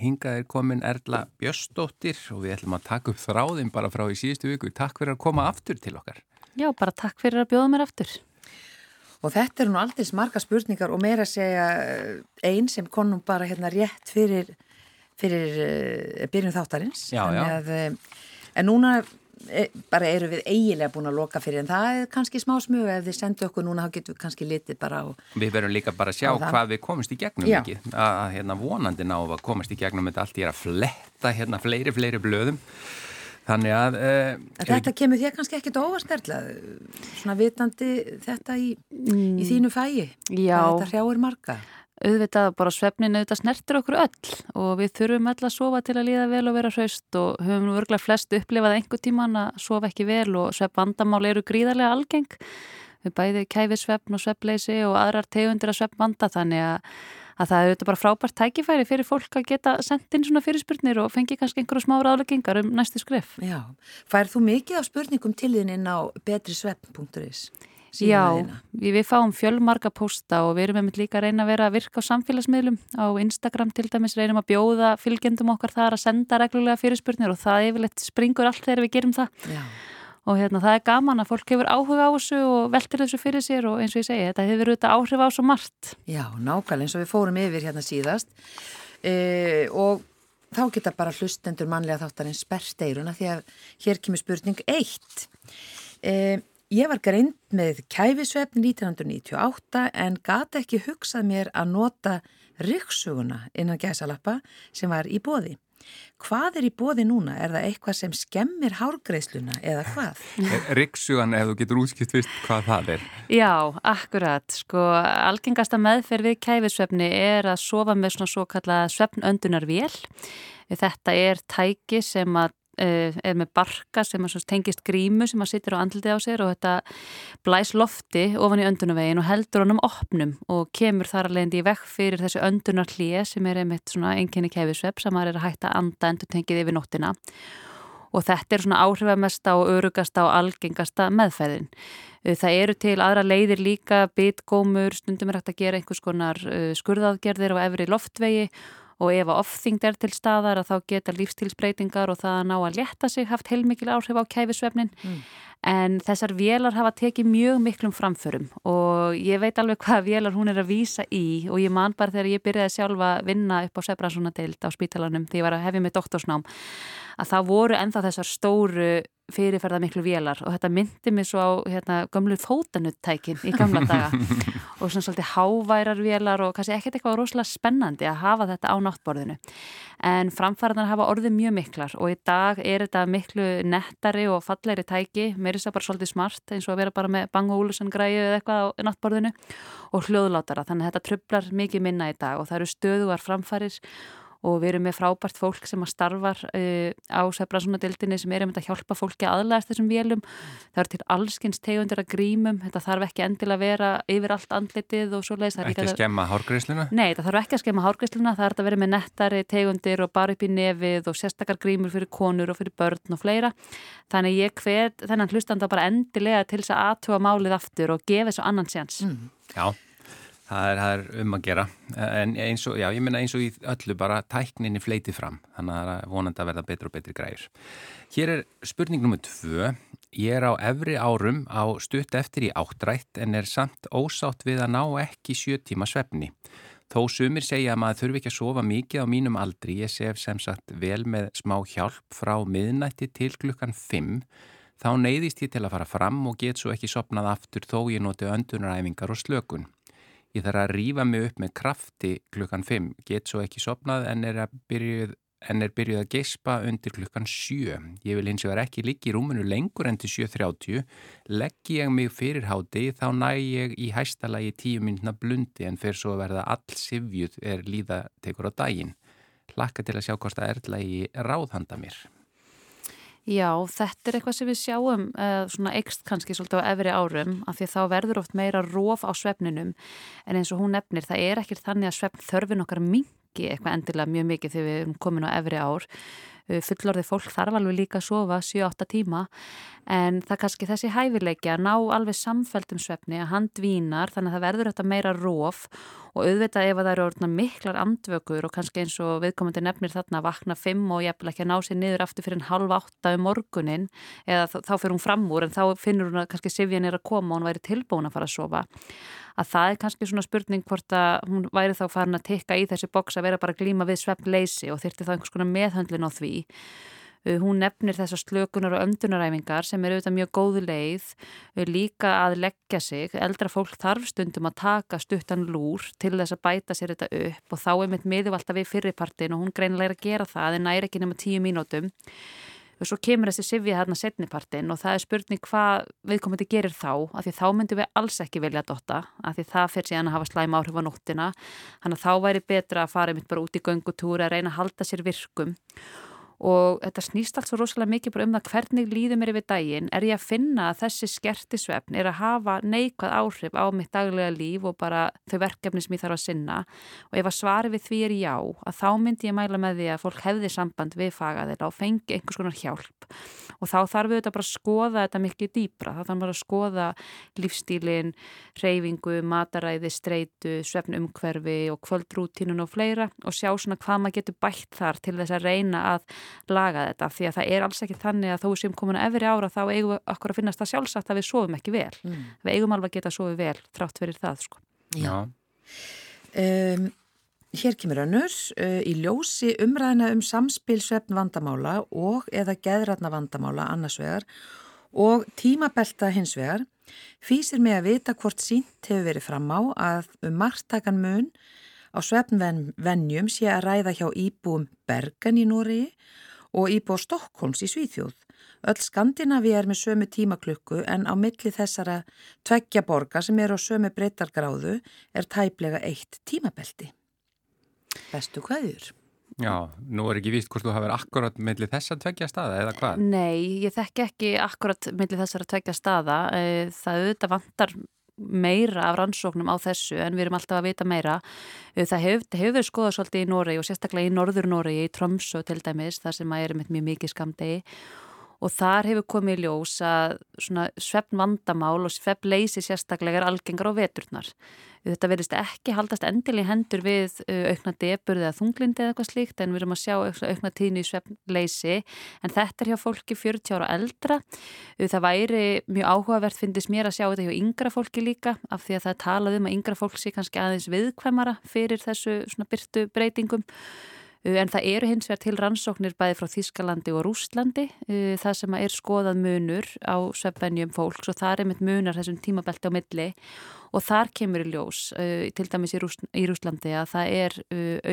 Hingað er komin Erla Björstóttir og við ætlum að taka upp þráðin bara frá í síðustu viku. Takk fyrir að koma aftur til okkar. Já, bara takk fyrir að bjóða mér aftur. Og þetta eru nú aldrei marga spurningar og meira að segja eh, einn sem konum bara hérna rétt fyrir, fyrir uh, byrjun þáttarins. Já, já. Að, uh, en núna bara eru við eigilega búin að loka fyrir en það er kannski smá smögu ef þið sendu okkur núna þá getum við kannski litið bara á Við verðum líka bara að sjá hvað við komumst í gegnum Já. ekki, að, hérna, vonandi ná að komast í gegnum þetta allt ég er að fletta hérna fleiri, fleiri blöðum. Þannig að uh, þetta kemur þér kannski ekkit óvarsnerla svona vitandi þetta í, í þínu fæi? Já. þetta hrjáir marga auðvitað bara svefnin auðvitað snertir okkur öll og við þurfum öll að sofa til að líða vel og vera hraust og höfum nú örgulega flest upplifað einhver tíman að sofa ekki vel og svefnvandamál eru gríðarlega algeng. Við bæði kæfið svefn og svefnleysi og aðrar tegundir að svefnvanda þannig að, að það er auðvitað bara frábært tækifæri fyrir fólk að geta sendt inn svona fyrirspurnir og fengi kannski einhverju smá ráðleggingar um næstu skref. Já, færð þú mikið á spurningum til þín inn á betrisvefn.is? Já, við, við fáum fjölmarga posta og við erum einmitt líka að reyna að vera að virka á samfélagsmiðlum á Instagram til dæmis reynum að bjóða fylgjendum okkar þar að senda reglulega fyrirspurnir og það yfirleitt springur allt þegar við gerum það Já. og hérna það er gaman að fólk hefur áhuga á þessu og veltir þessu fyrir sér og eins og ég segi þetta hefur auðvitað áhrif á svo margt Já, nákvæmlega eins og við fórum yfir hérna síðast e, og þá geta bara hlustendur mannlega þáttarins sperrt eiruna því að hér kemur spurning 1. E, ég var greint með kæfisvefn 1998 en gata ekki hugsað mér að nota ryggsuguna innan gæsalappa sem var í bóði. Hvað er í bóði núna? Er það eitthvað sem skemmir hárgreisluna eða hvað? Rikksugan ef þú getur útskipt fyrst hvað það er Já, akkurat, sko algengasta meðferð við kæfisvefni er að sofa með svona svo kallað svefnöndunarvél þetta er tæki sem að eh, er með barka sem að tengist grímu sem að sittir á andliti á sér og þetta blæs lofti ofan í öndunavegin og heldur honum opnum og kemur þar alveg í vekk fyrir þessu öndunarhlýje sem er einmitt svona enginni kæfisvepp sem maður er að hætta að anda endur tengið yfir nóttina og þetta er svona áhrifamesta og örugasta og algengasta meðferðin. Uh, Það eru til aðra leiðir líka, bitgómur, stundum er hægt að gera einhvers konar uh, skurðaðgerðir á efri loftvegi og ef að ofþyngd er til staðar að þá geta lífstilsbreytingar og það að ná að létta sig haft heilmikil áhrif á kæfisvefnin. En þessar vélar hafa tekið mjög miklum framförum og ég veit alveg hvaða vélar hún er að vísa í og ég man bara þegar ég byrjaði sjálfa að vinna upp á Sebransonadeild á spítalanum þegar ég var að hefja með doktorsnám að það voru ennþá þessar stóru fyrirferða miklu vélar og þetta myndi mig svo á hérna, gömlu fótanuttækin í gamla daga. Og svona svolítið háværar vélar og kannski ekkert eitthvað rosalega spennandi að hafa þetta á náttborðinu. En framfæraðar hafa orðið mjög miklar og í dag er þetta miklu nettari og fallegri tæki mér er það bara svolítið smart eins og að vera bara með Bang & Olufsen græðu eða eitthvað á náttborðinu og hljóðlátara þannig að þetta trublar mikið minna í dag og það eru stöðugar framfærir og við erum með frábært fólk sem að starfar uh, á Sæbrasunadildinni sem er um að hjálpa fólki að aðlæðast þessum vélum. Það eru til allskins tegundir að grímum, þetta þarf ekki endilega að vera yfir allt andlitið og svo leiðis. Ekki að skemma hárgreisluna? Nei, það þarf ekki að skemma hárgreisluna, það er að vera með nettari tegundir og bara upp í nefið og sérstakar grímur fyrir konur og fyrir börn og fleira. Þannig ég hvet þennan hlustanda bara endilega til þess að aðtúa málið aftur og gefa þessu annan séns. Mm. Já. Það er, það er um að gera, en eins og, já, ég minna eins og í öllu bara tækninni fleiti fram, þannig að það er vonandi að verða betur og betri græður. Hér er spurning nummið tvö, ég er á efri árum á stutt eftir í áttrætt en er samt ósátt við að ná ekki sjö tíma svefni. Þó sumir segja að maður þurfi ekki að sofa mikið á mínum aldri, ég sef sem sagt vel með smá hjálp frá miðnætti til klukkan 5, þá neyðist ég til að fara fram og get svo ekki sopnað aftur þó ég noti öndunaræfingar og slökun. Ég þarf að rýfa mig upp með krafti klukkan 5, get svo ekki sopnað en er, byrjuð, en er byrjuð að geispa undir klukkan 7. Ég vil hins vegar ekki liggi í rúmunu lengur enn til 7.30. Leggi ég mig fyrir háti þá næ ég í hæstalagi 10 minna blundi en fyrir svo að verða all sifjuð er líða tekur á daginn. Laka til að sjá hvort það er lagi ráðhanda mér. Já, þetta er eitthvað sem við sjáum uh, svona ekst kannski svolítið á efri árum af því að þá verður oft meira róf á svefninum. En eins og hún nefnir það er ekkert þannig að svefn þörfin okkar mingi eitthvað endilega mjög mikið þegar við erum komin á efri ár fullorði fólk þarf alveg líka að sofa 7-8 tíma. En það kannski þessi hæfileiki að ná alveg samfældum svefni að hann dvínar þannig að það verður þetta meira róf og auðvitað ef það eru miklar andvökur og kannski eins og viðkomandi nefnir þarna að vakna 5 og vil ekki að ná sér niður aftur fyrir en halv 8 um morgunin eða þá fyrir hún fram úr en þá finnur hún að kannski Sivjan er að koma og hún væri tilbúin að fara að sofa að það er kannski svona spurning hvort að hún væri þá farin að tekka í þessi boks að vera bara glíma við svefnleysi og þyrti þá einhvers konar meðhöndlin á því. Uh, hún nefnir þessar slökunar og öndunaræfingar sem eru auðvitað mjög góðu leið uh, líka að leggja sig. Eldra fólk þarf stundum að taka stuttan lúr til þess að bæta sér þetta upp og þá er mitt miðjum alltaf við fyrirpartin og hún greinilega er að gera það en næri ekki nema tíu mínútum og svo kemur þessi sifja hérna setnipartin og það er spurning hvað viðkomandi gerir þá af því þá myndum við alls ekki velja að dotta af því það fyrir síðan að hafa slæm áhrif á nóttina. Þannig að þá væri betra að fara mitt bara út í göngutúri að reyna að halda sér virkum og þetta snýst allt svo rosalega mikið bara um það hvernig líður mér yfir daginn. Er ég að finna að þessi skertisvefn er að hafa neikvæð áhrif á mitt daglega líf og bara þau verkefni sem ég þarf að sinna? Og ef að svari við því er já að þá myndi ég mæla með því að fólk hefði samband við fagaðila og fengi einhvers konar hjálp. Og þá þarf við þetta bara að skoða þetta mikið dýbra, þá þarf bara að skoða lífstílin, reyfingu, mataræði, streitu, svefnumhverfi og kvöldrútínun og fleira og sjá svona hvað maður getur bætt þar til þess að reyna að laga þetta því að það er alls ekki þannig að þó sem komin að efri ára þá eigum við okkur að finnast það sjálfsagt að við sofum ekki vel mm. við eigum alveg að geta að sofi vel trátt fyrir það sko. Já um, Hér kemur önnur uh, í ljósi umræðina um samspil svefn vandamála og eða geðratna vandamála annars vegar og tímabelta hins vegar fýsir mig að vita hvort sínt hefur verið fram á að um margtakan mun á svefnvenjum sé að ræða hjá íbúum Bergen í Nóri og íbú á Stokkólms í Svíþjóð. Öll Skandinavi er með sömu tímaklukku en á milli þessara tveggja borga sem eru á sömu breytargráðu er tæplega eitt tímabelti. Bestu hvaður? Já, nú er ekki víst hvort þú hafið akkurat millir þess að tveggja staða eða hvað? Nei, ég þekk ekki akkurat millir þessar að tveggja staða. Eh, það auðvitað vantar meira af rannsóknum á þessu en við erum alltaf að vita meira. Það hefur, hefur skoðað svolítið í Noregi og sérstaklega í Norður Noregi, í Tromsø til dæmis, þar sem að er með mjög mikið skamdegi og þar hefur komið í ljós að svefn vandamál og svefn leysi sérstaklega er algengar á veturnar. Þetta verðist ekki haldast endil í hendur við aukna deburði eða þunglindi eða eitthvað slíkt en við erum að sjá aukna tíðni í svefn leysi en þetta er hjá fólki 40 ára eldra. Það væri mjög áhugavert finnist mér að sjá þetta hjá yngra fólki líka af því að það talað um að yngra fólk sé kannski aðeins viðkvæmara fyrir þessu byrtu breytingum. En það eru hins vegar til rannsóknir bæði frá Þískalandi og Rústlandi það sem er skoðað munur á svefnvenjum fólks og það er einmitt munar þessum tímabelti á milli og þar kemur í ljós til dæmis í, Rús, í Rústlandi að það er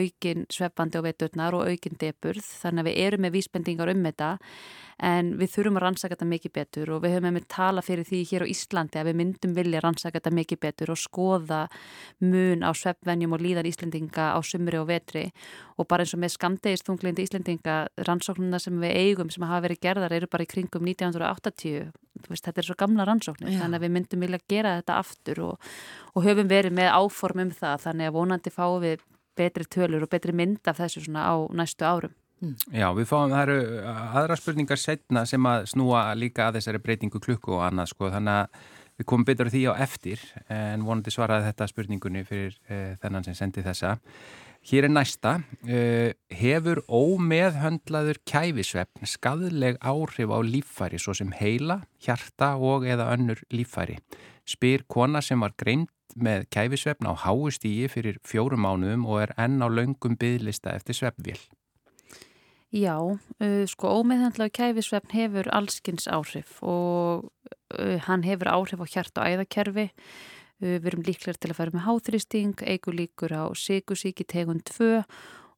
aukin svefnbandi á veiturnar og aukin deburð þannig að við erum með vísbendingar um þetta en við þurfum að rannsaka þetta mikið betur og við höfum með tala fyrir því hér á Íslandi að við myndum vilja rannsaka þetta mikið betur og skoða mun á svefnvenjum og líðan Íslendinga á sumri og vetri. Og bara eins og með skamdegistunglindi Íslendinga rannsóknuna sem við eigum sem hafa verið gerðar eru bara í kringum 1980 veist, þetta er svo gamla rannsóknir Já. þannig að við myndum vilja gera þetta aftur og, og höfum verið með áform um það þannig að vonandi fáum við betri tölur og betri mynd af þessu svona á næstu árum Mm. Já, við fáum, það eru aðra spurningar setna sem að snúa líka að þessari breytingu klukku og annað sko, þannig að við komum betur því á eftir en vonandi svaraði þetta spurningunni fyrir uh, þennan sem sendi þessa. Hér er næsta, uh, hefur ómeðhöndlaður kæfisvefn skadleg áhrif á líffæri svo sem heila, hjarta og eða önnur líffæri? Spyr kona sem var greimt með kæfisvefn á háustígi fyrir fjórum mánuðum og er enn á laungum byðlista eftir svefnvél. Já, uh, sko ómeðhandlaðu kæfisvefn hefur allskins áhrif og uh, hann hefur áhrif á hjart og æðakerfi. Við erum líklar til að fara með háþrýsting, eigur líkur á sigusíki tegund 2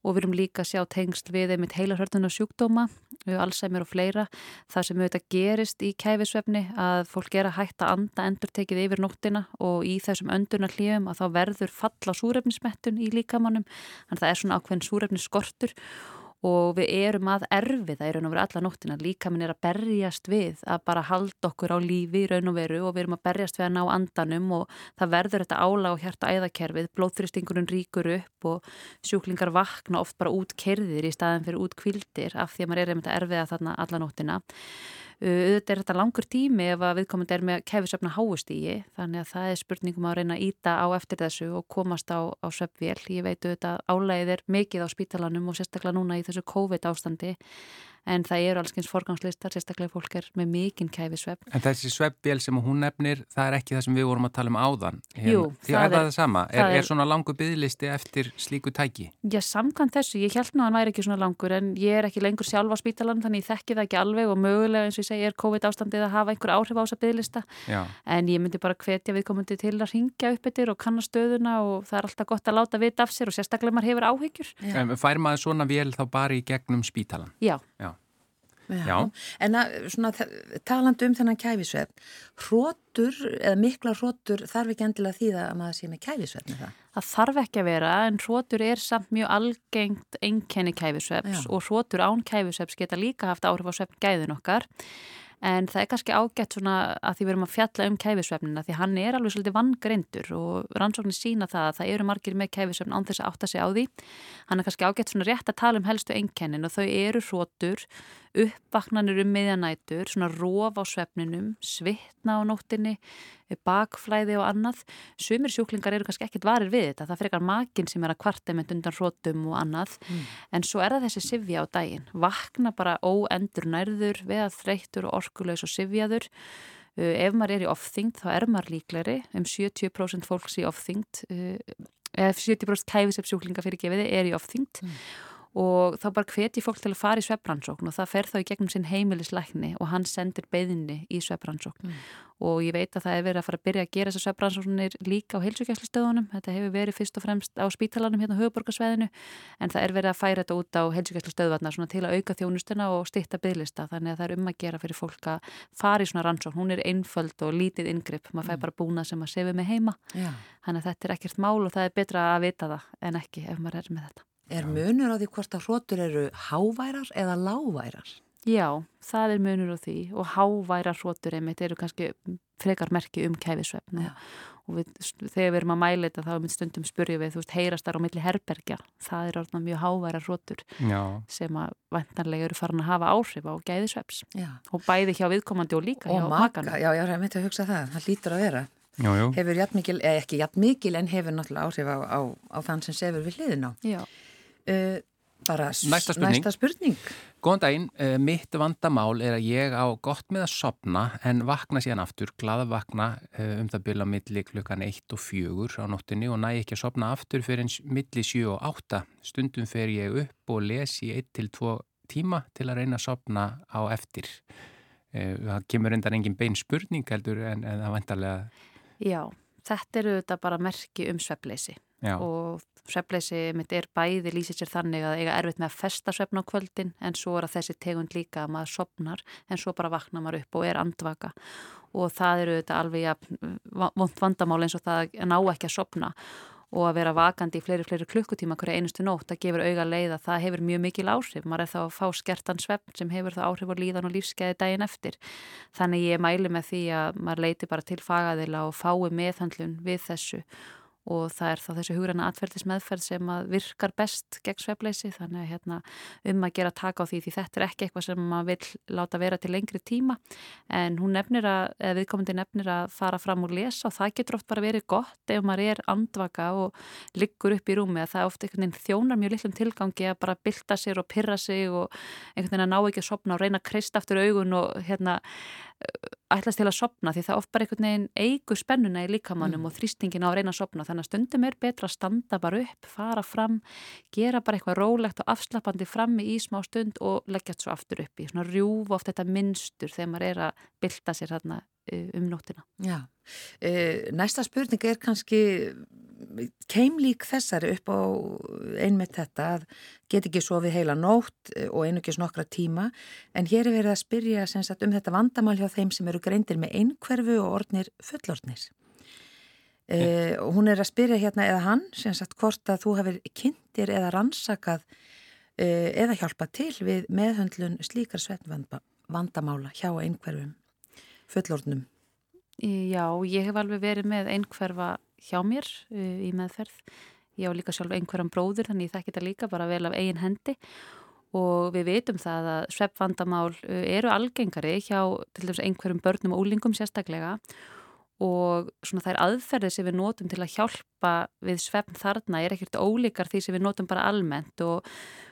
og við erum líka að sjá tengsl við einmitt heilarhörnuna sjúkdóma, Alzheimer og fleira. Það sem auðvitað gerist í kæfisvefni að fólk er að hætta að anda endur tekið yfir nóttina og í þessum öndunar hljöfum að þá verður falla súrefnismettun í líkamannum. Þannig að það er svona ákveðin súrefnisskortur og við erum að erfiða í raun og veru alla nóttina, líka minn er að berjast við að bara halda okkur á lífi í raun og veru og við erum að berjast við að ná andanum og það verður þetta ála og hjarta æðakerfið, blóðþristingurinn ríkur upp og sjúklingar vakna oft bara út kerðir í staðin fyrir út kvildir af því að maður er einmitt að erfiða þarna alla nóttina auðvitað er þetta langur tími ef að viðkomandi er með kefisöfna háustígi þannig að það er spurningum að reyna að íta á eftir þessu og komast á, á söpvél. Ég veit auðvitað álæðið er mikið á spítalanum og sérstaklega núna í þessu COVID ástandi en það eru allskyns forgangslistar, sérstaklega fólk er með mikinn kæfi svepp. En þessi sveppvél sem hún nefnir, það er ekki það sem við vorum að tala um áðan. Hérna, Jú, það er, er það sama? Það er, er svona langu byggðlisti eftir slíku tæki? Já, samkvæmt þessu, ég held nú að hann væri ekki svona langur en ég er ekki lengur sjálf á spítalan þannig ég þekki það ekki alveg og mögulega eins og ég segi er COVID ástandið að hafa einhver áhrif á þessa byggðlista en ég myndi bara hvetja viðkomandi til að ringja upp yfir og kanna stöðuna og það er alltaf gott að láta vita af sér og sérstaklega maður hefur áhyggjur. Fær maður svona vél þá bara í gegnum spítalan? Já. Já. Já. Já. En að, svona, talandu um þennan kæfisvefn, hrótur eða mikla hrótur þarf ekki endilega því að maður sé með kæfisvefn það? Það þarf ekki að vera en hrótur er samt mjög algengt einkenni kæfisvefns og hrótur án kæfisvefns geta líka haft áhrif á svefn gæðin okkar en það er kannski ágætt svona að því við erum að fjalla um kæfisvefnina því hann er alveg svolítið vanngrindur og rannsóknir sína það að það eru margir með kæfisvefn án þess að átta sig á því hann er kannski ágætt svona rétt að tala um helstu enkennin og þau eru hrótur uppvaknanir um meðanætur, svona róf á svefninum, svitna á nóttinni, bakflæði og annað. Sumir sjúklingar eru kannski ekkert varir við þetta, það frekar makinn sem er að kvarta með undan rótum og annað, mm. en svo er það þessi sifja á daginn. Vakna bara óendur nærður, veða þreytur og orkulegs og sifjaður. Uh, ef maður er í ofþyngd þá er maður líkleri, um 70% fólks í ofþyngd, uh, eða 70% kæfisepsjúklinga fyrir gefiði er í ofþyngd. Mm og þá bara hveti fólk til að fara í sveppransókn og það fer þá í gegnum sinn heimilisleikni og hann sendir beðinni í sveppransókn mm. og ég veit að það hefur verið að fara að byrja að gera þessar sveppransóknir líka á heilsugjæslustöðunum þetta hefur verið fyrst og fremst á spítalanum hérna á höfuborgarsveðinu en það er verið að færa þetta út á heilsugjæslustöðvarna til að auka þjónustuna og stitta bygglista þannig að það er um að gera fyrir fólk að fara í svona rannsókn, hún er einföld og lítið ingripp, maður fær mm. bara búna sem að sefi með heima, Já. þannig að þetta er ekkert mál og það er betra að vita það en ekki ef maður er með þetta. Er munur á því hvort að hrótur eru háværar eða láværar? Já, það er munur á því og háværar hrótur einmitt eru kannski frekar merki um kæfisvefn og, og við, þegar við erum að mæla þetta þá er mynd stundum spurju við, þú veist, heyrastar á milli herbergja, það er orðan mjög háværar hrótur sem að vantanlega eru farin að hafa áhrif á gæðisveps og bæði hjá viðkomandi og líka og hjá makan. Já, já, ég myndi að hugsa það, það lítur að vera. Jú, jú. Hefur jætt mikil, eða ekki jætt mikil en hefur náttúrulega áhrif á, á, á þann sem sefur við hliðin á. Já. Uh, bara næsta spurning. næsta spurning. Góðan daginn, uh, mitt vandamál er að ég á gott með að sopna en vakna síðan aftur, glaða vakna uh, um það byrja milli klukkan 1 og 4 á nóttinni og næ ekki að sopna aftur fyrir eins milli 7 og 8 stundum fer ég upp og les í 1-2 tíma til að reyna að sopna á eftir. Það kemur undan engin bein spurning heldur en, en það vantarlega Já, þetta eru þetta bara merki um sveppleysi og svefleysi mitt er bæði lýsið sér þannig að eiga erfitt með að festa svefn á kvöldin en svo er að þessi tegund líka að maður sopnar en svo bara vaknar maður upp og er andvaka og það eru þetta alveg vond vandamál eins og það ná ekki að sopna og að vera vakandi í fleiri, fleiri klukkutíma hverja einustu nótt að gefur auga leið að það hefur mjög mikil áhrif. Maður er þá að fá skertan svefn sem hefur það áhrif á líðan og lífskeiði daginn eftir. Þannig ég mæli með því að maður leiti bara til fagaðila og fái meðhandlun við þessu og það er þá þessi hugræna atferðismeðferð sem virkar best gegn svefleysi þannig að hérna, um að gera taka á því því þetta er ekki eitthvað sem maður vil láta vera til lengri tíma. En hún nefnir að, viðkomandi nefnir að fara fram og lesa og það getur oft bara verið gott ef maður er andvaka og liggur upp í rúmi að það er ofta einhvern veginn þjónar mjög litlum tilgangi að bara bylta sér og pyrra sig og einhvern veginn að ná ekki að sopna og reyna að krist aftur augun og hérna ætlast til að sopna því það oft bara einhvern veginn eigu spennuna í líkamannum mm. og þrýstingin á að reyna að sopna þannig að stundum er betra að standa bara upp, fara fram, gera bara eitthvað rólegt og afslappandi frammi í smá stund og leggja þetta svo aftur upp í, svona rjúfa oft þetta minnstur þegar maður er að bylta sér þarna um nóttina. Já, næsta spurning er kannski keimlík þessari upp á einmitt þetta að get ekki sofið heila nótt eh, og einugis nokkra tíma en hér er verið að spyrja sagt, um þetta vandamál hjá þeim sem eru greindir með einhverfu og ornir fullortnis. Uh, hún er að spyrja hérna eða hann sem sagt hvort að þú hefur kynntir eða rannsakað eða hjálpa til við meðhöndlun slíkar svefnvandamála hjá einhverfum fullordnum? Já, ég hef alveg verið með einhverfa hjá mér uh, í meðferð. Ég á líka sjálf einhverjum bróður þannig ég þekki þetta líka bara vel af eigin hendi og við veitum það að sveppvandamál eru algengari hjá til dæmis einhverjum börnum og úlingum sérstaklega og svona þær aðferðir sem við notum til að hjálpa við sveppn þarna er ekkert ólíkar því sem við notum bara almennt og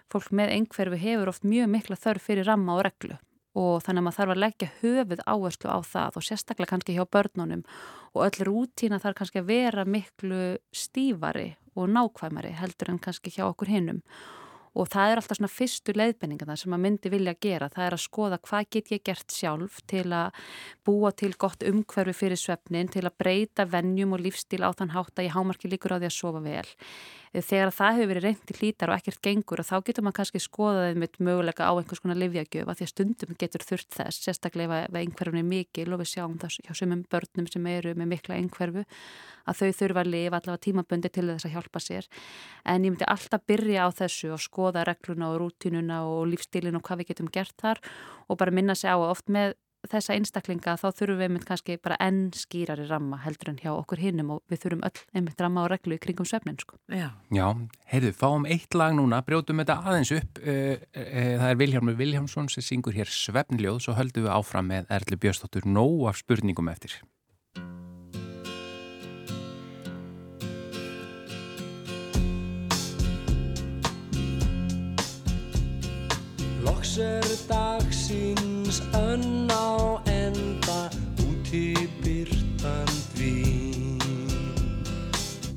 fólk með einhverfi hefur oft mjög mikla þörf fyrir ramma og reglu og þannig að maður þarf að leggja höfuð áherslu á það og sérstaklega kannski hjá börnunum. Og öll rútína þarf kannski að vera miklu stífari og nákvæmari heldur en kannski hjá okkur hinnum og það er alltaf svona fyrstu leiðbenninga það sem maður myndi vilja gera, það er að skoða hvað get ég gert sjálf til að búa til gott umhverfi fyrir svefnin, til að breyta vennjum og lífstíl á þann hátt að ég hámarki líkur á því að sofa vel. Þegar það hefur verið reyndi hlítar og ekkert gengur og þá getur maður kannski skoðaðið með möguleika á einhvers konar livjagjöf að því að stundum getur þurft þess, sérstaklega ef einhverjum er mikil og við sjáum það hjá sumum börnum sem eru með mikla einhverfu að þau þurfa að lifa allavega tímabundi til þess að hjálpa sér. En ég myndi alltaf byrja á þessu og skoða regluna og rútinuna og lífstílinu og hvað við getum gert þar og bara minna sig á að oft með þessa einstaklinga þá þurfum við einmitt kannski bara enn skýrari ramma heldur en hjá okkur hinnum og við þurfum öll einmitt ramma og reglu í kringum svefnin sko. Já, Já. Heyrðu, fáum eitt lag núna, brjótum þetta aðeins upp. Uh, uh, það er Vilhjálmur Vilhjálmsson sem syngur hér svefnljóð svo höldum við áfram með Erli Björnstóttur nóg af spurningum eftir Loks er dagsins önn á enda úti byrtan dvín.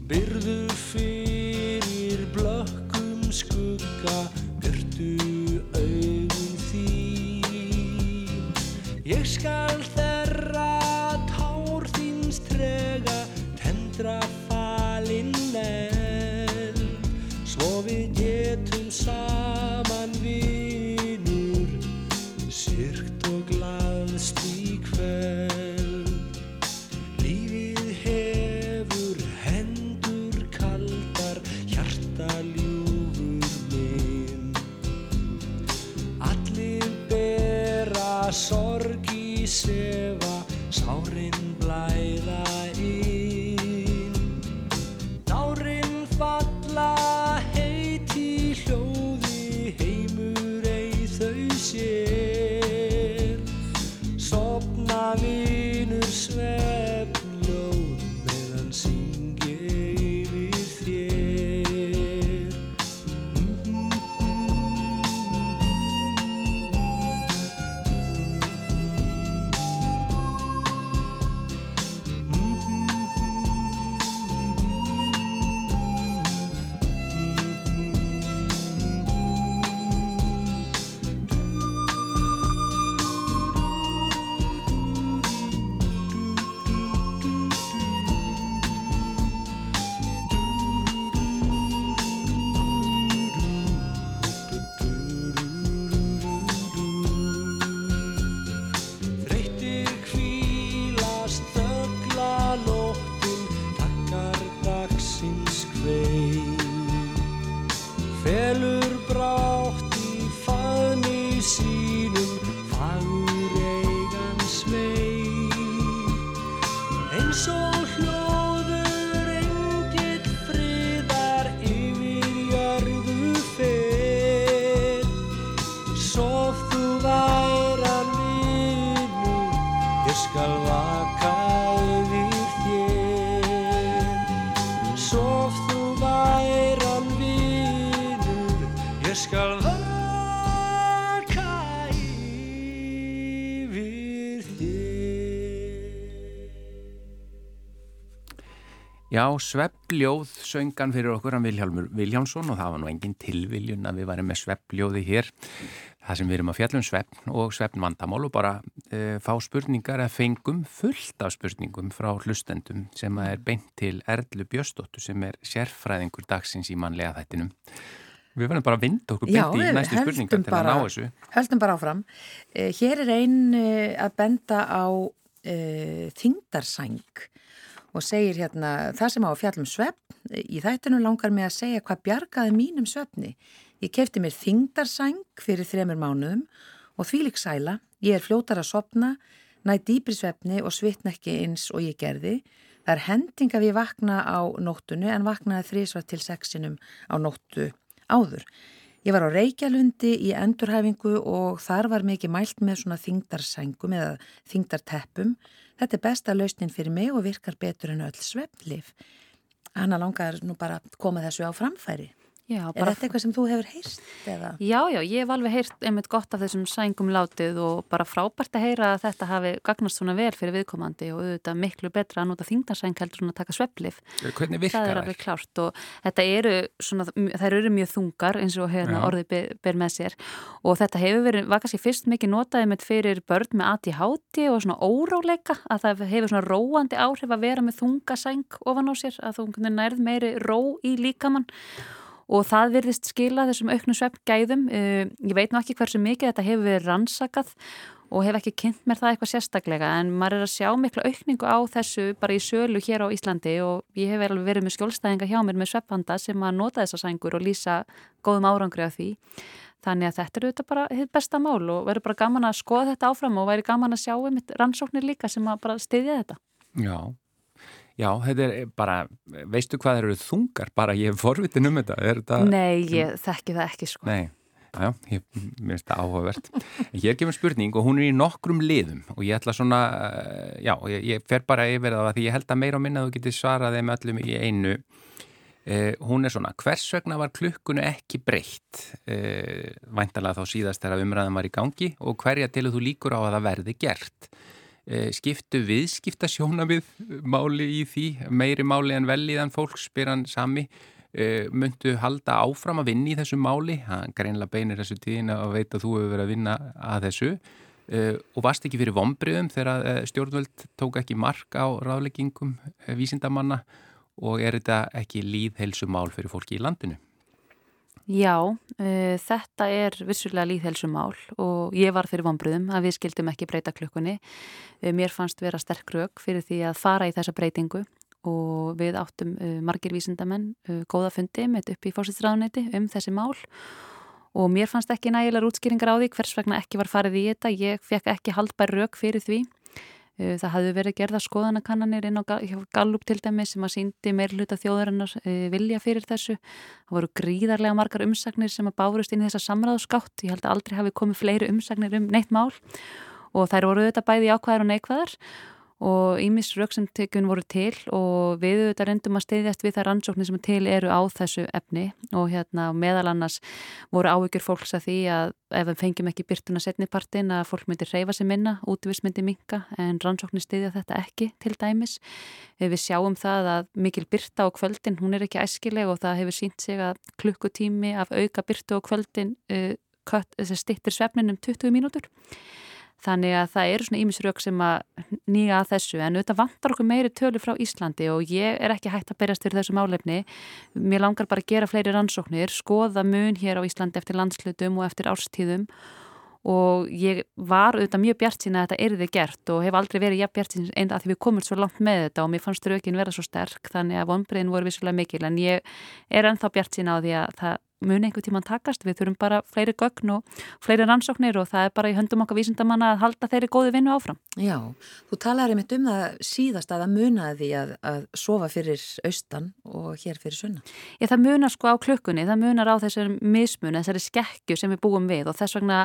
Byrðu fyrir blökkum skugga byrtu auðin þín. Ég skal þerra tár þíns trega tendra falinn eld svo við getum saman Já, sveppljóð söngan fyrir okkur hann Vilhjálmur Viljánsson og það var nú engin tilviljun að við varum með sveppljóði hér það sem við erum að fjallum sveppn og sveppnvandamál og bara e, fá spurningar að fengum fullt af spurningum frá hlustendum sem er beint til Erlu Björstóttur sem er sérfræðingur dagsins í manlega þættinum. Við verðum bara að vinda okkur beint í næstu spurningar til að bara- ná þessu. Höldum bara áfram. Eh, Hér er einn eh, að benda á uh, þingdarsæng og segir hérna það sem á að fjallum svefn. Í þættinu langar mig að segja hvað bjargaði mínum svefni. Ég kefti mér þingdarsæng fyrir þremur mánuðum og þvílik sæla, ég er fljótar að sopna, næ dýpri svefni og svitna ekki eins og ég gerði. Það er hending að ég vakna á nóttunni en vaknaði þrísvar til sexinum á nóttu áður. Ég var á Reykjalundi í endurhæfingu og þar var mikið mælt með svona þingdarsængum eða þingdarteppum. Þetta er besta lausnin fyrir mig og virkar betur en öll svefnlif. Hanna langar nú bara að koma þessu á framfæri. Já, Er þetta eitthvað sem þú hefur heyrst? Eða? Já, já, ég hef alveg heyrt einmitt gott af þessum sængum látið og bara frábært að heyra að þetta hafi gagnast svona vel fyrir viðkomandi og auðvitað miklu betra að nota þingdarsæng heldur svona að taka sveplif. Hvernig Það virkar er það? alveg klárt og þetta eru svona, þær eru mjög þungar eins og hérna orðið ber, ber með sér og þetta hefur verið, var kannski fyrst mikið notaði með fyrir börn með ADHD og svona óróleika að það hefur svona róandi áhrif að vera með þunga sæng ofan á sér að þú nærð meiri ró í líkamann og það virðist skila þessum auknum sveppgæðum. Uh, ég veit nú ekki hversu mikið þetta hefur verið rannsakað og hef ekki kynnt mér það eitthvað sérstaklega en maður er að sjá mikla aukningu á þessu bara í sölu hér á Íslandi og ég hef verið með skjólstæðinga hjá mér með sveppanda sem að nota þessa sængur og lýsa góðum árangri af því. Þannig að þetta er auðvitað bara hitt besta mál og verður bara gaman að skoða þetta áfram og væri gaman að sjá einmitt rannsóknir líka sem að bara styðja þetta. Já, já, þetta er bara, veistu hvað eru þungar? Bara ég er forvitin um þetta. Þetta... Nei, ég þekki það ekki sko. Nei, já, ég finnst það áhugavert. Hér kemur spurning og hún er í nokkrum liðum og ég ætla svona, eh, já, ég, ég fer bara yfir það því ég held að meira og minna þú getur svarað þeim öllum í einu. Eh, hún er svona, hvers vegna var klukkunu ekki breytt? Eh, væntalega þá síðast þegar umræðan var í gangi og hverja til þú líkur á að það verði gert? Eh, skiptu viðskipta sjónamið máli í því, meiri máli en velíðan fólk spyr hann sami. Uh, myndu halda áfram að vinna í þessu máli, hann greinlega beinir þessu tíðin að veit að þú hefur verið að vinna að þessu. Uh, og varst ekki fyrir vombriðum þegar stjórnvöld tók ekki mark á ráðleggingum vísindamanna? Og er þetta ekki líðhelsu mál fyrir fólki í landinu? Já, uh, þetta er vissulega líðhelsumál og ég var fyrir vonbröðum að við skildum ekki breyta klukkunni. Uh, mér fannst vera sterk rauk fyrir því að fara í þessa breytingu og við áttum uh, margir vísindamenn góða fundi með upp í fórsýtsræðuneti um þessi mál og mér fannst ekki nægilegar útskýringar á því hvers vegna ekki var farið í þetta. Ég fekk ekki haldbær rauk fyrir því. Uh, Það hafði verið gerða skoðanakannanir inn á Gallup til dæmi sem að síndi meirluta þjóðarinnar uh, vilja fyrir þessu. Það voru gríðarlega margar umsagnir sem að bárust inn í þessa samráðskátt. Ég held að aldrei hafi komið fleiri umsagnir um neitt mál og þær voru auðvitað bæði jákvæðar og neikvæðar og ímis rauksendtekjun voru til og við auðvitað reyndum að steyðjast við þær rannsóknir sem til eru á þessu efni og hérna meðal annars voru áhyggjur fólks að því að ef við fengjum ekki byrtuna setnipartin að fólk myndi reyfa sig minna, útvist myndi minka en rannsóknir steyðja þetta ekki til dæmis. Við sjáum það að mikil byrta á kvöldin, hún er ekki æskileg og það hefur sínt sig að klukkutími af auka byrtu á kvöldin uh, stittir svefnin um 20 mínútur. Þannig að það eru svona ímisrök sem að nýja að þessu en auðvitað vantar okkur meiri tölu frá Íslandi og ég er ekki hægt að berjast fyrir þessu málefni. Mér langar bara að gera fleiri rannsóknir, skoða mun hér á Íslandi eftir landslutum og eftir árstíðum og ég var auðvitað mjög bjart sín að þetta erði gert og hef aldrei verið jafn bjart sín einn að því við komum svo langt með þetta og mér fannst rökin vera svo sterk þannig að vonbreiðin voru vissulega mikil en ég er ennþá bjart sín á því að það mun einhver tíman takast, við þurfum bara fleiri gögn og fleiri rannsóknir og það er bara í höndum okkar vísindamanna að halda þeirri góði vinnu áfram. Já, þú talar einmitt um það síðast að það munaði því að, að sofa fyrir austan og hér fyrir sunna. Ég, það munar sko á klukkunni, það munar á þessari mismun, þessari skekju sem við búum við og þess vegna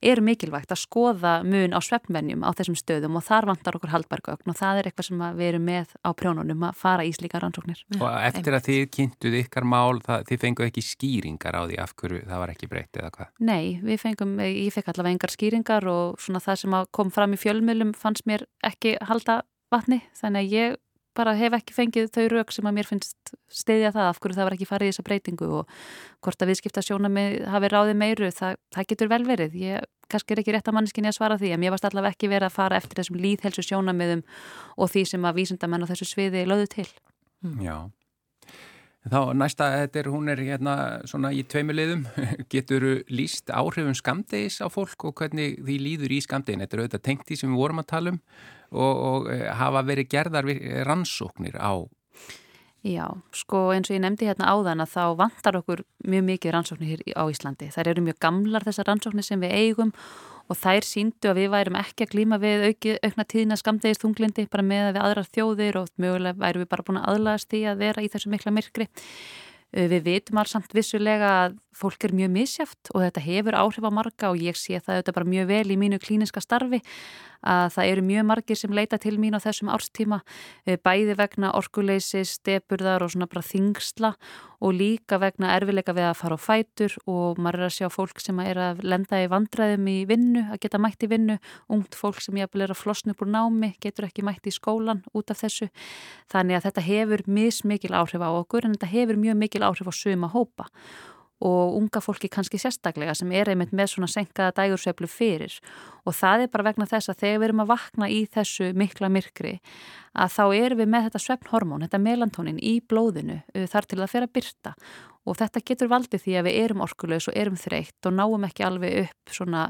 er mikilvægt að skoða mun á svefnvenjum á þessum stöðum og þar vantar okkur haldbargögn og það er eitthvað sem við erum með á prjónunum að fara í slíka rannsóknir. Og eftir að þið kynntuð ykkar mál, það, þið fenguð ekki skýringar á því af hverju það var ekki breytt eða hvað? Nei, við fengum, ég fekk allavega engar skýringar og svona það sem kom fram í fjölmjölum fannst mér ekki halda vatni þannig að ég bara hef ekki fengið þau rauk sem að mér finnst stiðja það af hverju það var ekki farið í þessa breytingu og hvort að viðskipta sjónamið hafi ráðið meiru, það, það getur vel verið. Ég kannski er ekki rétt að manneskinni að svara því en mér varst allavega ekki verið að fara eftir þessum líðhelsu sjónamiðum og því sem að vísindamenn á þessu sviði lögðu til. Já. Þá næsta, er, hún er hérna svona í tveimulegðum, getur líst áhrifum skamdegis á fólk og hvernig því líður í skamdegin, þetta er auðvitað tengt því sem við vorum að tala um og, og hafa verið gerðar rannsóknir á Já, sko eins og ég nefndi hérna áðan að þá vantar okkur mjög mikið rannsóknir hér á Íslandi. Það eru mjög gamlar þessar rannsóknir sem við eigum og þær síndu að við værum ekki að glíma við auki, aukna tíðina skamdegist þunglindi bara með að við aðrar þjóðir og mögulega værum við bara búin að aðlagast því að vera í þessu mikla myrkri. Uh, við vitum alls samt vissulega að fólk er mjög misjáft og þetta hefur áhrif á marga og ég sé það auðvitað bara mjög vel í mínu klíniska starfi að það eru mjög margir sem leita til mín á þessum árstíma uh, bæði vegna orkuleysi, stepurðar og svona bara þingsla og líka vegna erfileika við að fara á fætur og maður er að sjá fólk sem er að lenda í vandræðum í vinnu, að geta mætt í vinnu, ungt fólk sem ég er að flosna upp úr námi, getur ekki mætt í skólan út af þessu. Þannig að þetta hefur mismikil áhrif á okkur en þetta hefur mjög mikil áhrif á suma hópa og unga fólki kannski sérstaklega sem er einmitt með svona senkaða dægursveiflu fyrir. Og það er bara vegna þess að þegar við erum að vakna í þessu mikla myrkri að þá erum við með þetta svefnhormón, þetta melantónin í blóðinu uh, þar til að fyrir að byrta og þetta getur valdið því að við erum orkulegs og erum þreytt og náum ekki alveg upp svona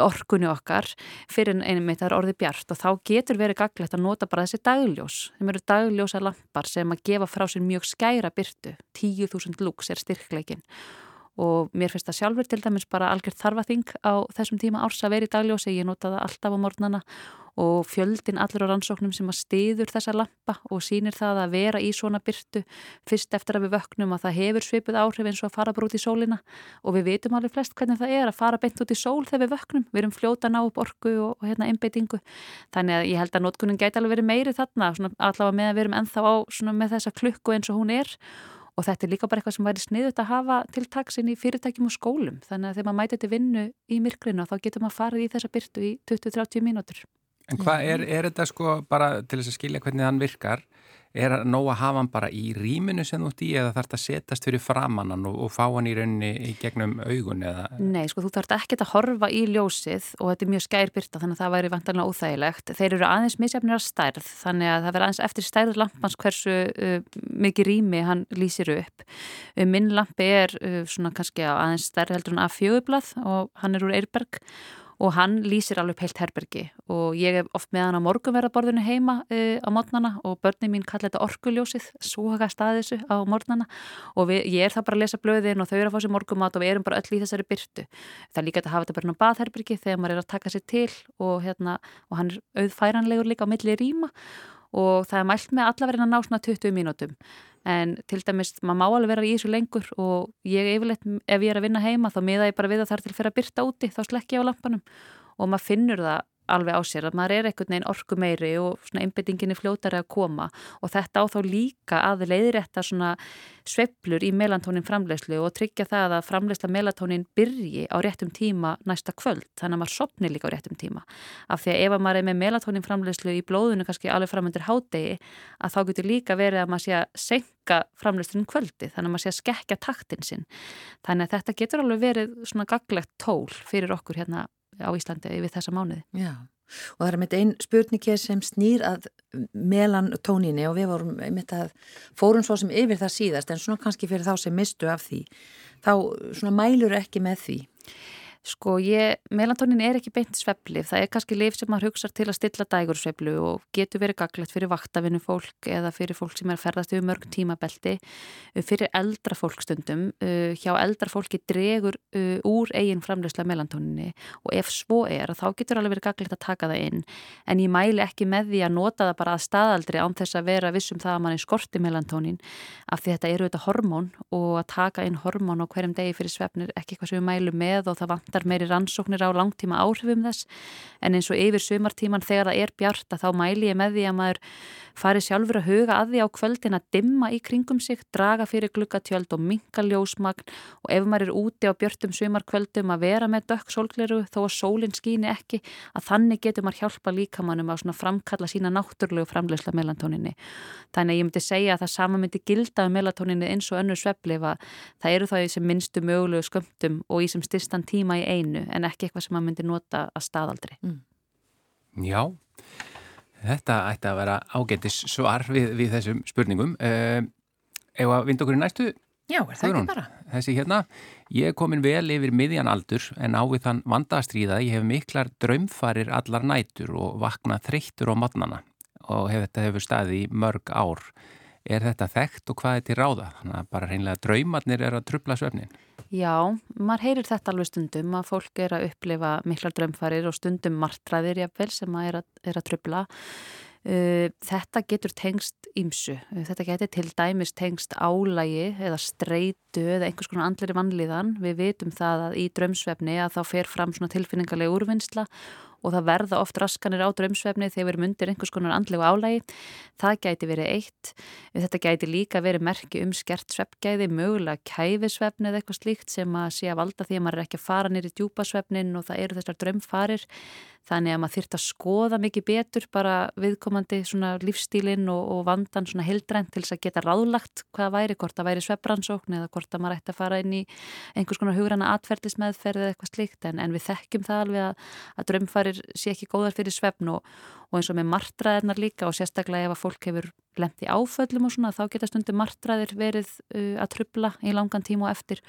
orkunni okkar fyrir að það er orðið bjart. Og þá getur verið gaglegt að nota bara þessi dagljós þeim eru dagljósa lampar sem að gefa frá sér mjög skæra byrtu 10.000 lúks er styrkleikin og mér finnst það sjálfur til dæmis bara algjörð þarfaþing á þessum tíma árs að vera í dagljósi, ég nota það alltaf á morgnana. Og fjöldin allur á rannsóknum sem að stiður þessa lampa og sínir það að vera í svona byrtu fyrst eftir að við vöknum að það hefur svipið áhrif eins og að fara bara út í sólina. Og við vitum alveg flest hvernig það er að fara beint út í sól þegar við vöknum, við erum fljóta ná upp orgu og, og hérna einbeitingu. Þannig að ég held að notkunin gæti alveg verið meiri þarna allavega með að við erum ennþá á með þessa klukku eins og hún er og þetta er líka bara eitthvað sem væri sniðut að hafa til taksin í fyrirtækjum og skólum þannig að þegar maður mæti þetta vinnu í myrkrinu þá getur maður farið í þessa byrtu í 20-30 mínútur. En hvað er, er þetta sko bara til þess að skilja hvernig hann virkar? Er það nóg að hafa hann bara í rýminu sem þú ert í eða þarf þetta að setast fyrir framannan og, og fá hann í rauninni í gegnum augun eða? Nei, sko þú þarf ekki að horfa í ljósið og þetta er mjög skærbyrta þannig að það væri vantarlega óþægilegt. Þeir eru aðeins misjafnir að stærð þannig að það verður aðeins eftir stærð lampans hversu uh, mikið rými hann lýsir upp. Uh, minn lampi er uh, svona kannski aðeins stærð heldur en að fjögublað og hann er úr Eirberg og hann lýsir alveg peilt herbergi. Og ég hef oft með hann á morgunverðaborðinu heima uh, á mótnana og börnin mín kalla þetta orkuljósið, svoga staðisu á mótnana og við, ég er það bara að lesa blöðin og þau eru að fá sér morgumat og við erum bara öll í þessari byrtu. Það er líka að hafa þetta bara baðherbergi þegar maður er að taka sér til og, hérna, og hann er auðfæranlegur líka á milli rýma. Og það er mælt með allavegna ná svona 20 mínútum en til dæmis, maður má alveg vera í þessu lengur og ég yfirleitt, ef ég er að vinna heima þá miða ég bara við að það er til fyrir að byrta úti þá slekk ég á lampanum. Og maður finnur það alveg á sér að maður er einhvern veginn orku meiri og svona einbyttinginni fljótari að koma. Og þetta á þá líka að leiðrætta svona sveplur í melantónin framlegslu og tryggja það að framlegsla melantónin byrji á réttum tíma næsta kvöld. Þannig að maður sopni líka á réttum tíma. Af því að ef maður er með melantónin framlegslu í blóðinu kannski alveg framöndir hádegi að þá getur líka verið að maður sé að senka framlegslunum kvöldi þannig að maður sé að skekja taktin sinn. Þannig að þetta getur alveg verið svona gaglegt tól fyrir okkur hérna á Íslandi við þessa mánuði. Já, og það er mitt einn spurningi sem snýr að melan tóninni og við vorum mitt að fórum svo sem yfir það síðast en svona kannski fyrir þá sem mistu af því þá svona mælur ekki með því. Sko ég, melantónin er ekki beint svepplif, það er kannski lif sem maður hugsa til að stilla dægursveplu og getur verið gaglegt fyrir vaktavinu fólk eða fyrir fólk sem er að ferðast yfir mörg tímabelti, fyrir eldra fólkstundum, uh, hjá eldra fólki dregur uh, úr eigin framlegslega melantóninni og ef svo er þá getur alveg verið gaglegt að taka það inn. En ég mæli ekki með því að nota það bara að staðaldri án þess að vera vissum það að mann er skorti melantónin af því þetta eru þetta hormón og að taka inn hormón á hverjum degi fyrir svefnir ekki eitthvað sem við mælum með og það vantar meiri rannsóknir á langtíma áhrifum þess en eins og yfir sumartíman þegar það er bjarta þá mæli ég með því að maður fari sjálfur að huga að því á kvöldin að dimma í kringum sig, draga fyrir glukkatjöld og minka ljósmagn og ef maður er úti á björtum sumarkvöldum að vera með dökk sólgleru þó að sólinn skýni ekki að þannig getur maður hjálpa líkamannum að framkalla sína náttúrlegu framlegsla melantóninni. Þannig að ég myndi segja að það sama myndi gilda um melantóninni eins og önnur svepplifa. Það eru þá í sem minnstu mögulegu skömmtum og í sem styrstan tíma í einu en ekki eitthvað sem maður myndi nota að staðaldri. Mm. Já, Þetta ætti að vera ágættis svar við, við þessum spurningum. Uh, ef að vind okkur í næstu? Já, er það ekki bara? Þessi hérna, ég er komin vel yfir miðjan aldur en ávið þann vandastriða ég hef miklar draumfarir allar nætur og vakna þreyttur á matnana og hef, þetta hefur staðið í mörg ár. Er þetta þekkt og hvað er til ráða? Þannig að bara reynlega draumarnir er að trubla svefnin. Já, maður heyrir þetta alveg stundum að fólk er að upplifa miklar drömfarir og stundum martraðir jafnvel sem að er er að trubla. Uh, þetta getur tengst ímsu. Uh, þetta getur til dæmis tengst álægi eða streitu eða einhvers konar andleri vannlíðan. Við vitum það að í drömsvefni að þá fer fram tilfinningarlega úrvinnsla og það verða oft raskanir á drömsvefni þegar við erum undir einhvers konar andlegu álægi. Það gæti verið eitt. Þetta gæti líka verið merki um skert svefgæði, mögulega kæfisvefni eða eitthvað slíkt sem að sé að valda því að maður er ekki að fara nýri djúpasvefnin og það eru þessar drömfarir. Þannig að maður þyrta að skoða mikið betur bara viðkomandi lífstílinn og, og vandan svona hildrænt til þess að geta ráðlagt hvað væri, hvort það væri svefbransókn eða hvort að maður ætti að fara inn í einhvers konar hugranna atferðismeðferð eða eitthvað slíkt. En, en við þekkjum það alveg að, að drömfarir sé ekki góðar fyrir svefn og, og eins og með martraðirnar líka og sérstaklega ef að fólk hefur lemt í áföllum og svona þá geta stundum martraðir verið uh, að trubla í langan tíma og eftir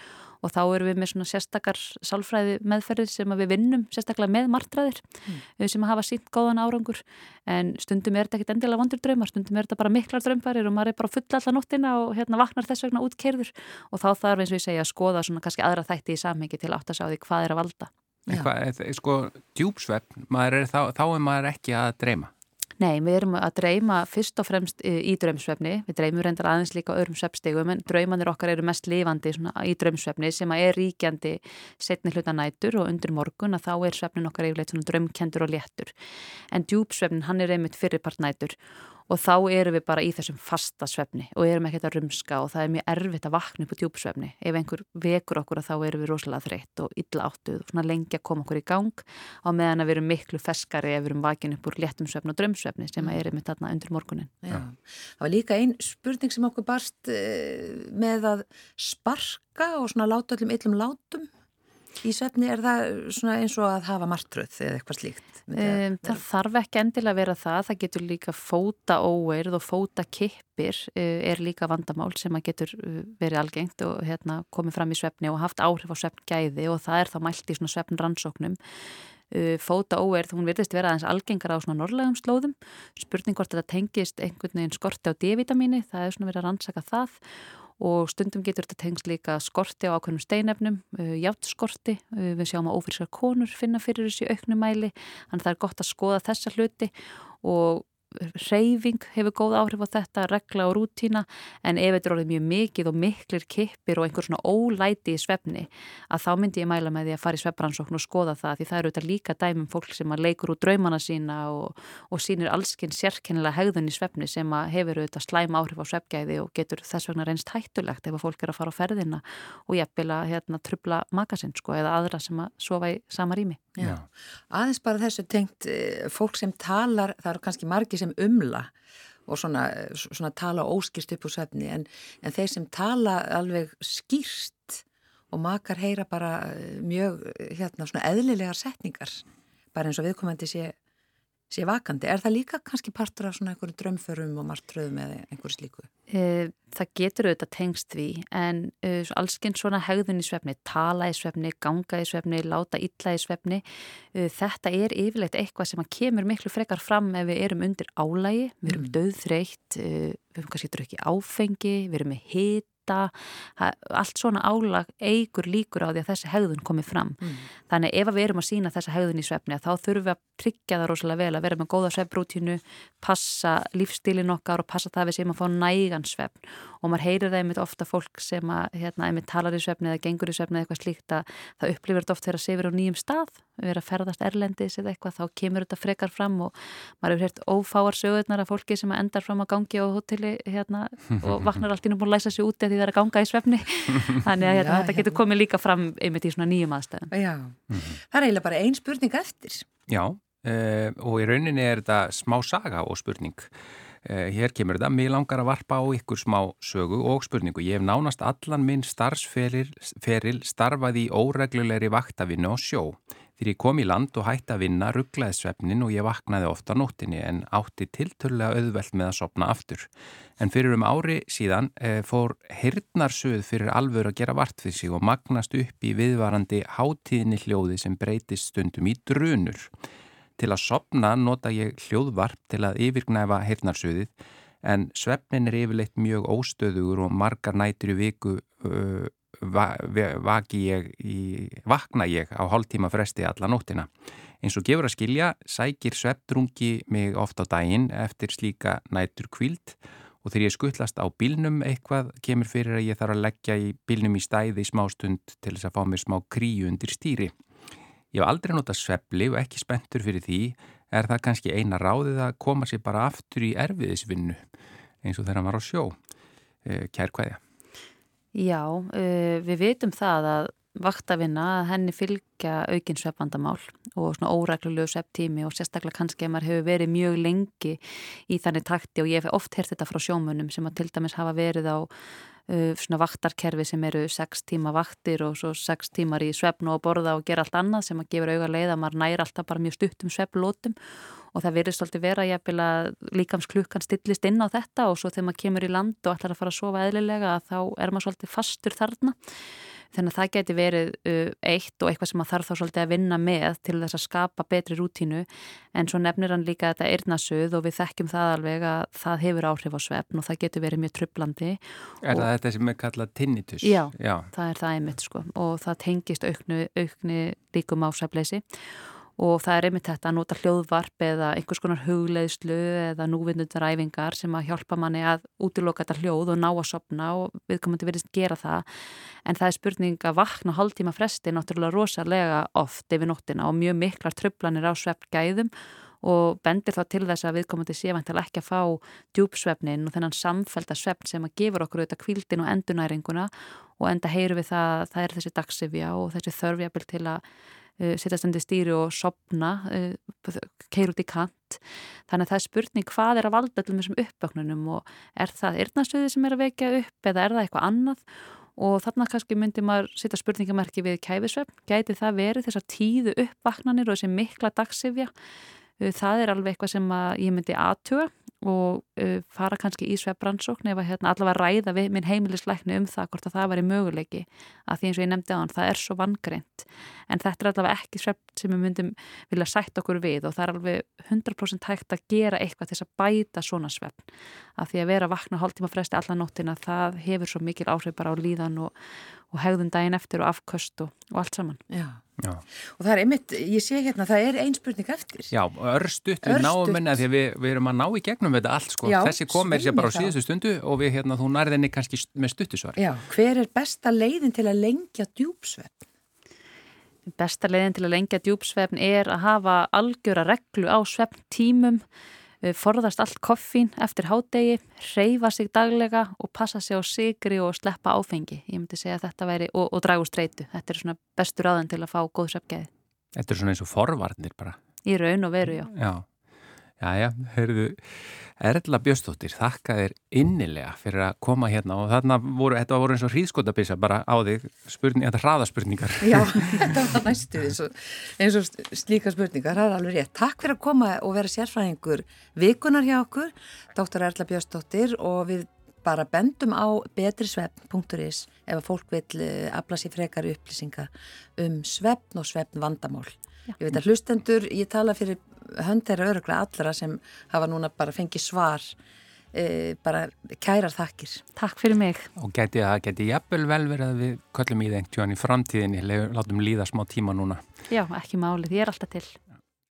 og þá erum við með svona sérstakar sálfræði meðferðir sem við vinnum sérstaklega með martraðir mm. Sem hafa sínt góðan árangur en stundum er þetta ekkit endilega vandur draumar, stundum er þetta bara miklar drömbarir og maður er bara fulla allar nóttina og hérna vaknar þess vegna útkerður og þá þarf eins og ég segja að skoða svona kannski aðra þætti í samhengi til átt að sjá því hvað er að valda. Eitthvað, sko, djúpsvepp, er þá, þá er maður ekki að dreyma. Nei, við erum að dreyma fyrst og fremst í draumsvefni, við dreymum reyndar aðeins líka öðrum svefstegum en draumanir okkar eru mest lifandi í draumsvefni sem er ríkjandi setni hluta nætur og undir morgun að þá er svefnin okkar yfirleitt svona draumkendur og léttur. En djúpsvefnin hann er einmitt fyrirpart nætur og þá erum við bara í þessum fasta svefni og erum ekkert að rumska og það er mjög erfitt að vakna upp á djúpsvefni. Ef einhver vekur okkur þá erum við rosalega þreytt og illa áttuð og svona lengi að koma okkur í gang á meðan að við erum miklu feskari ef við erum vakin upp úr léttum svefni og drömsvefni sem mm. er með þarna undir morgunin. Já. Það var líka einn spurning sem okkur barst eh, með að sparka og svona láta öllum yllum látum Í svefni er það eins og að hafa martröð eða eitthvað slíkt? Um, það þarf ekki endilega að vera það. Það getur líka fóta óeirð og fóta kippir uh, er líka vandamál sem að getur uh, verið algengt og hérna, komið fram í svefni og haft áhrif á svefngæði og það er þá mælt í svefnrannsóknum. Uh, fóta óeirð, hún virðist vera aðeins algengar á svona norrlegum slóðum. Spurning hvort þetta tengist einhvern veginn skorti á D-vitamíni, það er svona verið að rannsaka það og stundum getur þetta tengst líka skorti á ákveðnum steinefnum, uh, játtskorti, uh, við sjáum að ófrískar konur finna fyrir þessi auknumæli, þannig að það er gott að skoða þessa hluti. Og reyfing hefur góð áhrif á þetta, regla og rútína en ef þetta er orðið mjög mikið og miklir kippir og einhver svona ólæti í svefni að þá myndi ég mæla með því að fara í svefbransókn og skoða það því það eru þetta líka dæmum fólk sem að leikur úr draumana sína og, og sínir allskinn sérkennilega hegðun í svefni sem að hefur þetta slæm áhrif á svefgæði og getur þess vegna reynst hættulegt ef að fólk er að fara á ferðina og jæfnvel að hérna, trubla makasinn sko, eða aðra sem að sofa í sama rými. Já. Aðeins bara þessu tengt eh, fólk sem talar, það eru kannski margi sem umla og svona, svona tala óskýrst upp úr svefni en, en þeir sem tala alveg skýrst og makar heyra bara eh, mjög hérna svona eðlilegar setningar bara eins og viðkomandi sé sé vakandi. Er það líka kannski partur af svona einhverju drömförum og margtröðum eða einhverju slíku? E, það getur auðvitað tengst við en e, allskinn svona hegðun í svefni, tala í svefni, ganga í svefni, láta illa í svefni. E, þetta er yfirleitt eitthvað sem kemur miklu frekar fram ef við erum undir álægi, við erum mm. döðþreytt, við erum kannski drukkið áfengi, við erum með hit hita, allt svona álag eigur líkur á því að þessi hegðun komi fram. Mm. Þannig ef við erum að sína þessa hegðun í svefni þá þurfum við að tryggja það rosalega vel að vera með góða svefnbrútínu, passa lífstílin okkar og passa það við sem að fá nægan svefn og maður heyrir það einmitt ofta fólk sem að hérna, einmitt talar í svefni eða gengur í svefni eða eitthvað slíkt að það upplifir þetta oft þegar að sefir á nýjum stað, erum að ferðast erlendis eða eitthvað, þá kemur þetta frekar fram og maður hefur hert ófáar sögurnar af fólki sem endar fram að gangi á hotelli hérna, og vaknar allt ínum og læsa sér úti því það er að ganga í svefni. Þannig að hérna, þetta getur komið líka fram einmitt í svona nýjum aðstæðum. Já, mm -hmm. það er eiginlega bara ein spurning eftir. Já, uh, og í rauninni er þetta smá saga og spurning. Eh, hér kemur þetta, mér langar að varpa á ykkur smá sögu og spurningu. Ég hef nánast allan minn starfsferil starfað í óreglulegri vaktavinnu á sjó. Þegar ég kom í land og hætti að vinna rugglaði svefnin og ég vaknaði ofta nóttinni en átti tilturlega auðvelt með að sopna aftur. En fyrir um ári síðan eh, fór hirtnarsuð fyrir alvör að gera vart við sig og magnast upp í viðvarandi hátíðni hljóði sem breytist stundum í drunur. Til að sopna nota ég hljóðvarp til að yfirgnæfa heyrnarsuðið en svefnin er yfirleitt mjög óstöðugur og margar nætur í viku uh, ég í, vakna ég á hálftíma fresti alla nóttina. Eins og gefur að skilja sækir sveppdrungi mig oft á daginn eftir slíka nætur kvíld og þegar ég skuttlast á bílnum eitthvað kemur fyrir að ég þarf að leggja í bílnum í stæði í smástund til þess að fá mér smá kríu undir stýri. Ég hef aldrei notað sveppli og ekki spenntur fyrir því er það kannski eina ráðið að koma sér bara aftur í erfiðisvinnu eins og þegar var á sjó. Eh, kær hvaðja? Já, uh, við vitum það að vaktavinna að henni fylgja aukinn sveppandamál og svona óræklulegu svepptími og sérstaklega kannski að maður hefur verið mjög lengi í þannig takti og ég hef oft hert þetta frá sjómunum sem að til dæmis hafa verið á uh, svona vaktarkerfi sem eru 6 tíma vaktir og svo 6 tímar í sveppnu og borða og gera allt annað sem að gefur auga leið að maður næri alltaf bara mjög stutt um svepplótum og það verður svolítið vera jafnvel að líkamsklukkan stillist inn á þetta og svo þegar maður kemur í land og ætlar að fara að sofa eðlilega þá er maður svolítið fastur þarna. Þannig að það geti verið uh, eitt og eitthvað sem maður þarf þá svolítið að vinna með til þess að skapa betri rútínu. En svo nefnir hann líka þetta eirnasuð og við þekkjum það alveg að það hefur áhrif á svefn og það getur verið mjög trublandi Er það þetta sem er kallað tinnitus? Já, Já. það er það einmitt sko. Og það tengist auknu, aukni líkum á svefleysi og það er einmitt þetta að nota hljóðvarp eða einhvers konar hugleðslu eða núvinnundaræfingar sem að hjálpa manni að útiloka þetta hljóð og ná að sopna og við komum til að verðist gera það. En það er spurning að vakna hálftíma fresti náttúrulega rosalega oft yfir nóttina og mjög miklar tröflanir á sveppgæðum og bendir þá til þess að viðkomandi sé vantilega ekki að fá djúpsvefnin og þennan samfælda svefn sem að gefur okkur auðvitað kvildin og endunæringuna og enda heyru við það að það er þessi dagsifja og þessi þörfjabil til að sittast undir stýri og sopna, uh, keir út í kant. Þannig að það er spurning hvað er að valda allir með þessum uppvöknunum og er það yrnastöði sem er að vekja upp eða er það eitthvað annað og þarna kannski myndi maður sitta spurningamerki við kæfisvefn. Gæti það verið þessar tíðu uppvaknanir og þessi mikla dagsifja? Uh, það er alveg eitthvað sem ég myndi aðtuga og uh, fara kannski í svefbransókn eða hérna, allavega ræða við minn heimilisleikni um það hvort að það væri möguleiki. Að því eins og ég nefndi á hann, það er svo vangreint. En þetta er allavega ekki svefn sem við myndum vilja sætt okkur við og það er alveg 100% hægt að gera eitthvað til þess að bæta svona svefn. Að því að vera að vakna hálftíma fresti allan nóttina það hefur svo mikil áhrif bara á líðan og, og hegðun daginn eftir og afköst og, og allt saman. Já. Já. og það er einmitt, ég sé hérna, það er ein spurning eftir. Já, örstutt, við náum minna því að við, við erum að ná í gegnum þetta allt sko, Já, þessi komir sér bara á síðustu stundu og við hérna, þú nærði henni kannski með stuttusvar Já, hver er besta leiðin til að lengja djúpsvefn? Besta leiðin til að lengja djúpsvefn er að hafa algjöra reglu á svefn tímum Eh, forðast allt koffín eftir hádegi, reyfa sig daglega og passa sig á sigri og sleppa áfengi. Ég myndi segja að þetta væri, og, og dragu streytu. Þetta er svona bestur aðan til að fá góð söpgæði. Þetta er svona eins og forvarnir bara. Í raun og veru, já. Já. Já, heyrðu, Erla Bjöstóttir, þakka þér innilega fyrir að koma hérna og þarna voru, þetta voru eins og hríðskotabissa bara á þig, spurning, þetta hraðaspurningar. Já, þetta var næstu eins og, eins og slíka spurningar, það er alveg rétt. Takk fyrir að koma og vera sérfræðingur vikunar hjá okkur, dóttar Erla Bjöstóttir og við bara bendum á betrisvefn.is ef að fólk vil eh, afla sér frekar upplýsinga um svefn og svefn vandamál. Já. Ég veit að hlustendur, ég tala fyrir hönd þeirra öruglega allra sem hafa núna bara fengið svar e, bara kærar þakkir. Takk fyrir mig. Og geti það, geti jafnvel vel verið að við köllum í þengt tjóðan í framtíðinni, látum líða smá tíma núna. Já, ekki málið, ég er alltaf til